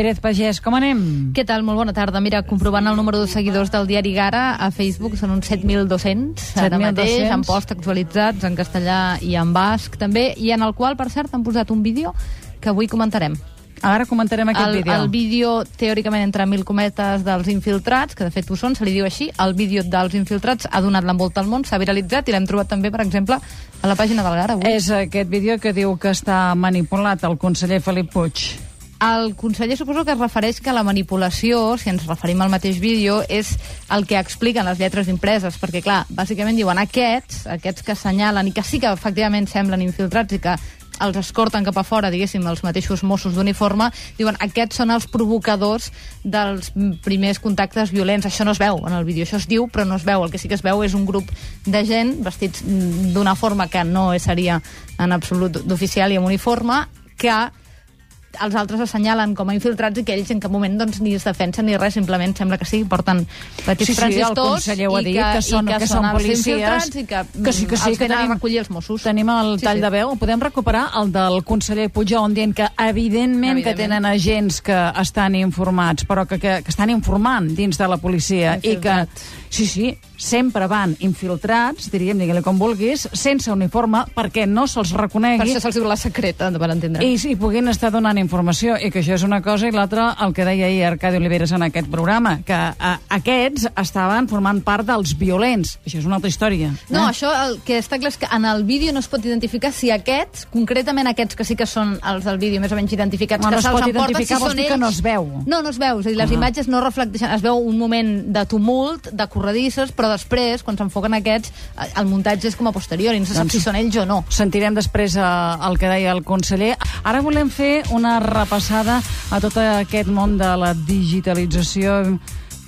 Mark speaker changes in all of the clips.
Speaker 1: Pérez Pagès, com anem?
Speaker 2: Què tal? Molt bona tarda. Mira, comprovant el número de seguidors del diari Gara a Facebook, són uns 7.200 ara
Speaker 1: 7.200.
Speaker 2: mateix, en post actualitzats en castellà i en basc també, i en el qual, per cert, han posat un vídeo que avui comentarem.
Speaker 1: Ara comentarem aquest
Speaker 2: el,
Speaker 1: vídeo.
Speaker 2: el vídeo, teòricament, entre mil cometes dels infiltrats, que de fet ho són, se li diu així, el vídeo dels infiltrats ha donat l'envolta al món, s'ha viralitzat i l'hem trobat també, per exemple, a la pàgina del Gara avui.
Speaker 1: És aquest vídeo que diu que està manipulat el conseller Felip Puig.
Speaker 2: El conseller suposo que es refereix que la manipulació, si ens referim al mateix vídeo, és el que expliquen les lletres impreses, perquè, clar, bàsicament diuen aquests, aquests que assenyalen i que sí que efectivament semblen infiltrats i que els escorten cap a fora, diguéssim, els mateixos Mossos d'uniforme, diuen aquests són els provocadors dels primers contactes violents. Això no es veu en el vídeo, això es diu, però no es veu. El que sí que es veu és un grup de gent vestits d'una forma que no seria en absolut d'oficial i amb uniforme, que els altres assenyalen com a infiltrats i que ells en cap moment doncs, ni es defensen ni res, simplement sembla que sí, porten petits
Speaker 1: Sí, sí, el conseller ho ha dit, que són-
Speaker 2: i
Speaker 1: que són
Speaker 2: els
Speaker 1: policies,
Speaker 2: infiltrats i que,
Speaker 1: que sí, que sí,
Speaker 2: els
Speaker 1: que tenim-
Speaker 2: a recollir els Mossos.
Speaker 1: Tenim el
Speaker 2: Sí,
Speaker 1: tall
Speaker 2: sí.
Speaker 1: de veu. Podem recuperar el del conseller Puigdemont dient que evidentment, que
Speaker 2: Evidentment.
Speaker 1: tenen agents que estan informats, però que, que, que estan informant dins de la policia i que. Sí, sí, sempre van infiltrats, diríem, digue-li com vulguis, sense uniforme, perquè no se'ls
Speaker 2: Per
Speaker 1: reconegui
Speaker 2: això se'ls diu la secreta, per entendre.
Speaker 1: i, i puguin estar donant informació i que això és una cosa i l'altra el que deia ahir Arcadi Oliveres en aquest programa que a, aquests estaven formant part dels violents això és una altra història
Speaker 2: No,
Speaker 1: eh?
Speaker 2: això el que està clar és que en el vídeo no es pot identificar si aquests, concretament aquests que sí que són els del vídeo més o menys identificats,
Speaker 1: No,
Speaker 2: que
Speaker 1: no es
Speaker 2: se'ls emporten,
Speaker 1: identificar,
Speaker 2: si són
Speaker 1: dir que
Speaker 2: ells...
Speaker 1: no es veu.
Speaker 2: No, no es veu, és a dir, les
Speaker 1: Ah.
Speaker 2: imatges no reflecteixen, es veu un moment de tumult, de corredisses, però després, quan s'enfoquen aquests, eh, el muntatge és com a posterior i no se sap
Speaker 1: Doncs-
Speaker 2: si són ells o no.
Speaker 1: Sentirem després eh, el que deia el conseller. Ara volem fer una repassada a tot aquest món de la digitalització,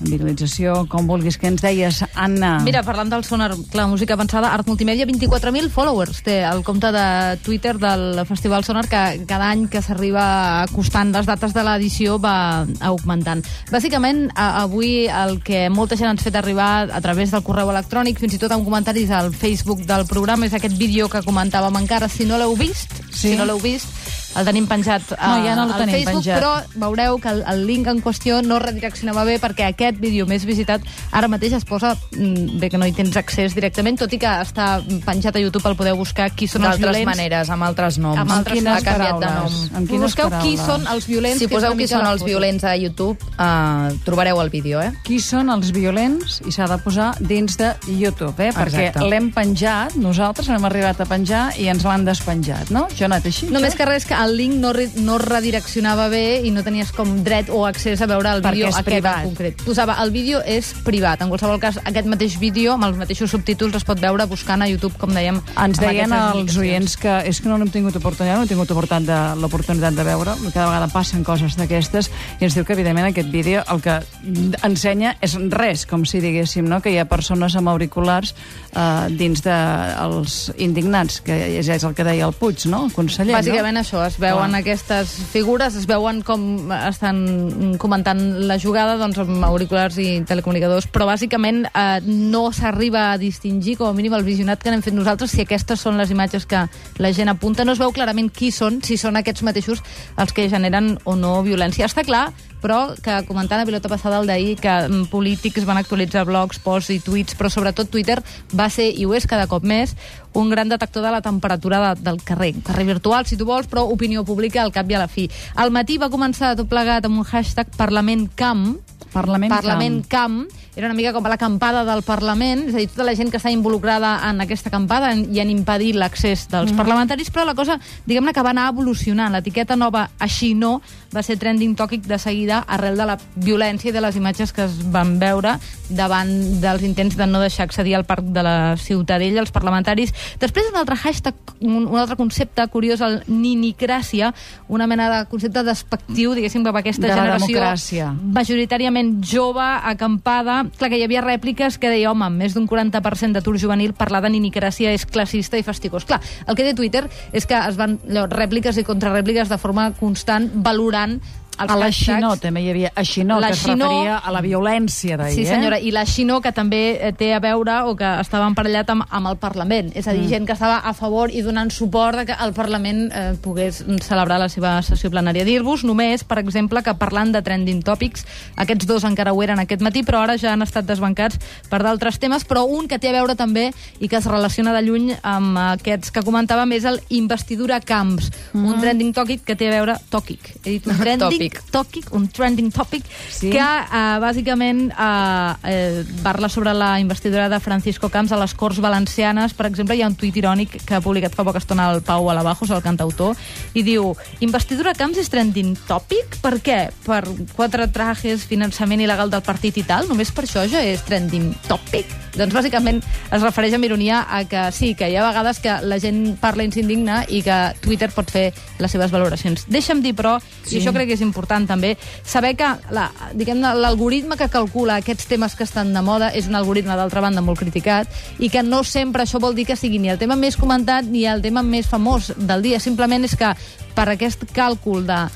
Speaker 1: viralització, com vulguis, que ens deies, Anna.
Speaker 2: Mira, parlant del sonar, clar, música avançada, Art Multimèdia, 24.000 followers té el compte de Twitter del Festival Sonar, que cada any que s'arriba acostant les dates de l'edició va augmentant. Bàsicament, avui el que molta gent ens ha fet arribar a través del correu electrònic, fins i tot amb comentaris al Facebook del programa, és aquest vídeo que comentàvem encara. Si no l'heu vist,
Speaker 1: Sí.
Speaker 2: si no l'heu vist, el tenim penjat a,
Speaker 1: No, ja no el
Speaker 2: al
Speaker 1: tenim
Speaker 2: Facebook,
Speaker 1: penjat.
Speaker 2: però veureu que el, el link en qüestió no redireccionava bé perquè aquest vídeo més visitat ara mateix es posa, mm, bé que no hi tens accés directament, tot i que està penjat a YouTube, el podeu buscar qui són els
Speaker 3: D'altres
Speaker 2: violents.
Speaker 3: maneres, amb altres noms.
Speaker 2: Amb altres
Speaker 1: quines
Speaker 3: ha canviat de
Speaker 1: paraules?
Speaker 3: nom.
Speaker 1: Amb quines
Speaker 2: busqueu qui
Speaker 1: paraules?
Speaker 2: són els violents...
Speaker 3: Si poseu qui són els violents a YouTube, uh, trobareu el vídeo, eh?
Speaker 1: qui són els violents i s'ha de posar dins de YouTube, eh? perquè l'hem penjat, nosaltres hem arribat a penjar i ens l'han despenjat, no? Jo no així.
Speaker 2: Només
Speaker 1: això?
Speaker 2: que res, que el link no, re- no redireccionava bé i no tenies com dret o accés a veure el
Speaker 1: Perquè
Speaker 2: vídeo aquest
Speaker 1: privat.
Speaker 2: en concret. Posava, el vídeo és privat. En qualsevol cas, aquest mateix vídeo, amb els mateixos subtítols, es pot veure buscant a YouTube, com dèiem.
Speaker 1: Ens deien els
Speaker 2: indicacions.
Speaker 1: oients que és que no n'hem tingut oportunitat, no hem tingut oportunitat de, l'oportunitat de veure, cada vegada passen coses d'aquestes, i ens diu que, evidentment, aquest vídeo el que ensenya és res, com si diguéssim, no? que hi ha persones amb auriculars eh, dins dels indignats, que és, és el que deia el Puig, no? El conseller,
Speaker 2: Bàsicament
Speaker 1: no?
Speaker 2: això, es veuen
Speaker 1: Clar.
Speaker 2: aquestes figures, es veuen com estan comentant la jugada doncs, amb auriculars i telecomunicadors, però bàsicament eh, no s'arriba a distingir, com a mínim el visionat que n'hem fet nosaltres, si aquestes són les imatges que la gent apunta. No es veu clarament qui són, si són aquests mateixos els que generen o no violència. Està clar, però que comentant a pilota passada el d'ahir que mm, polítics van actualitzar blogs, posts i tuits, però sobretot Twitter va ser, i ho és cada cop més, un gran detector de la temperatura de, del carrer. Carrer virtual, si tu vols, però opinió pública al cap i a la fi. Al matí va començar tot plegat amb un hashtag Parlament Camp,
Speaker 1: Parlament,
Speaker 2: Parlament Camp. Era una mica com l'acampada del Parlament, és a dir, tota la gent que està involucrada en aquesta acampada i en impedir l'accés dels mm. parlamentaris, però la cosa, diguem-ne que va anar evolucionant. L'etiqueta nova, així no, va ser trending topic de seguida arrel de la violència i de les imatges que es van veure davant dels intents de no deixar accedir al parc de la Ciutadella als parlamentaris. Després un altre hashtag, un, un altre concepte curiós, el ninicràcia, una mena de concepte despectiu, diguéssim, cap a aquesta
Speaker 1: De
Speaker 2: generació
Speaker 1: democràcia.
Speaker 2: Majoritàriament jove, acampada. Clar que hi havia rèpliques que deia, home, més d'un 40% d'atur juvenil, parlar de ninicràcia és classista i fastigós. Clar, el que té Twitter és que es van allò, rèpliques i contrarèpliques de forma constant valorant
Speaker 1: A la. Xinó també hi havia a Xinó,
Speaker 2: La
Speaker 1: que es
Speaker 2: Xinó-
Speaker 1: referia a la violència d'ahir,
Speaker 2: Sí, senyora,
Speaker 1: eh?
Speaker 2: i la Xinó, que també eh, té a veure o que estava emparellat amb, amb el Parlament. És a dir, mm. gent que estava a favor i donant suport que el Parlament eh, pogués celebrar la seva sessió plenària. Dir-vos només, per exemple, que parlant de trending topics, aquests dos encara ho eren aquest matí, però ara ja han estat desbancats per d'altres temes, però un que té a veure també i que es relaciona de lluny amb aquests que comentàvem és el investidura camps, mm. un trending topic que té a veure... Tòquic. He dit un trending
Speaker 3: Tòpic,
Speaker 2: un trending topic,
Speaker 1: Sí.
Speaker 2: que eh, bàsicament eh, eh, parla sobre la investidura de Francisco Camps a les Corts Valencianes. Per exemple, hi ha un tuit irònic que ha publicat fa poca estona el Pau Alabajos, el cantautor, i diu investidura Camps és trending topic? Per què? Per quatre trajes, finançament il·legal del partit i tal? Només per això ja és trending topic? Doncs bàsicament es refereix amb ironia a que sí, que hi ha vegades que la gent parla i s'indigna i que Twitter pot fer les seves valoracions. Deixa'm dir, però, sí. i això crec que és important també, saber que la- l'algoritme que calcula aquests temes que estan de moda és un algoritme, d'altra banda, molt criticat, i que no sempre això vol dir que sigui ni el tema més comentat ni el tema més famós del dia. Simplement és que per aquest càlcul de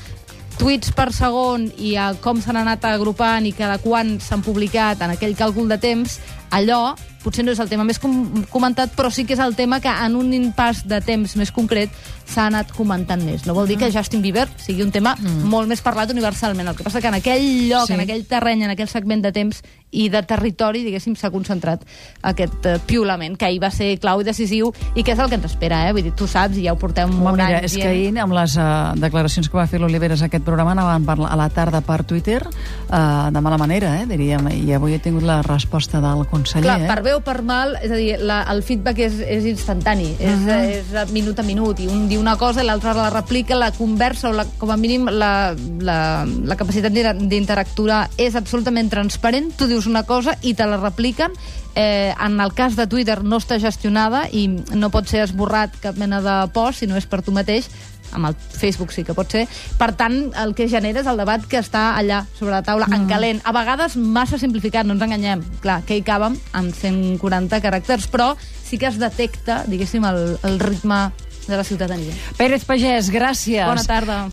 Speaker 2: tuits per segon i a com s'han anat agrupant i cada quan s'han publicat en aquell càlcul de temps, allò potser no és el tema més com comentat, però sí que és el tema que en un impàs de temps més concret s'ha anat comentant més. No vol dir que Justin Bieber sigui un tema mm. molt més parlat universalment. El que passa que en aquell lloc,
Speaker 1: Sí.
Speaker 2: en aquell terreny, en aquell segment de temps i de territori, diguéssim, s'ha concentrat aquest uh, piulament, que ahir va ser clau i decisiu i que és el que ens espera, eh? Vull dir, tu saps, i ja ho portem
Speaker 1: Home,
Speaker 2: un
Speaker 1: mira,
Speaker 2: any
Speaker 1: és que ahir, amb les uh, declaracions que va fer l'Oliveres a aquest programa, anaven a la tarda per Twitter uh, de mala manera, eh, diríem, i avui he tingut la resposta del conseller.
Speaker 2: Clar,
Speaker 1: eh?
Speaker 2: per bé o per mal, és a dir, la, el feedback és, és instantani, és, uh -huh. és a minut a minut, i un diu una cosa i l'altre la replica, la conversa, o la, com a mínim la, la, la capacitat d'interactuar és absolutament transparent, tu dius una cosa i te la repliquen, eh, en el cas de Twitter no està gestionada i no pot ser esborrat cap mena de post, si no és per tu mateix, amb el Facebook sí que pot ser. Per tant, el que genera és el debat que està allà, sobre la taula, en calent. A vegades massa simplificat, no ens enganyem. Clar, que hi càvem amb 140 caràcters, però sí que es detecta, diguéssim, el, el ritme de la ciutadania.
Speaker 1: Pérez Pagès, gràcies.
Speaker 2: Bona tarda.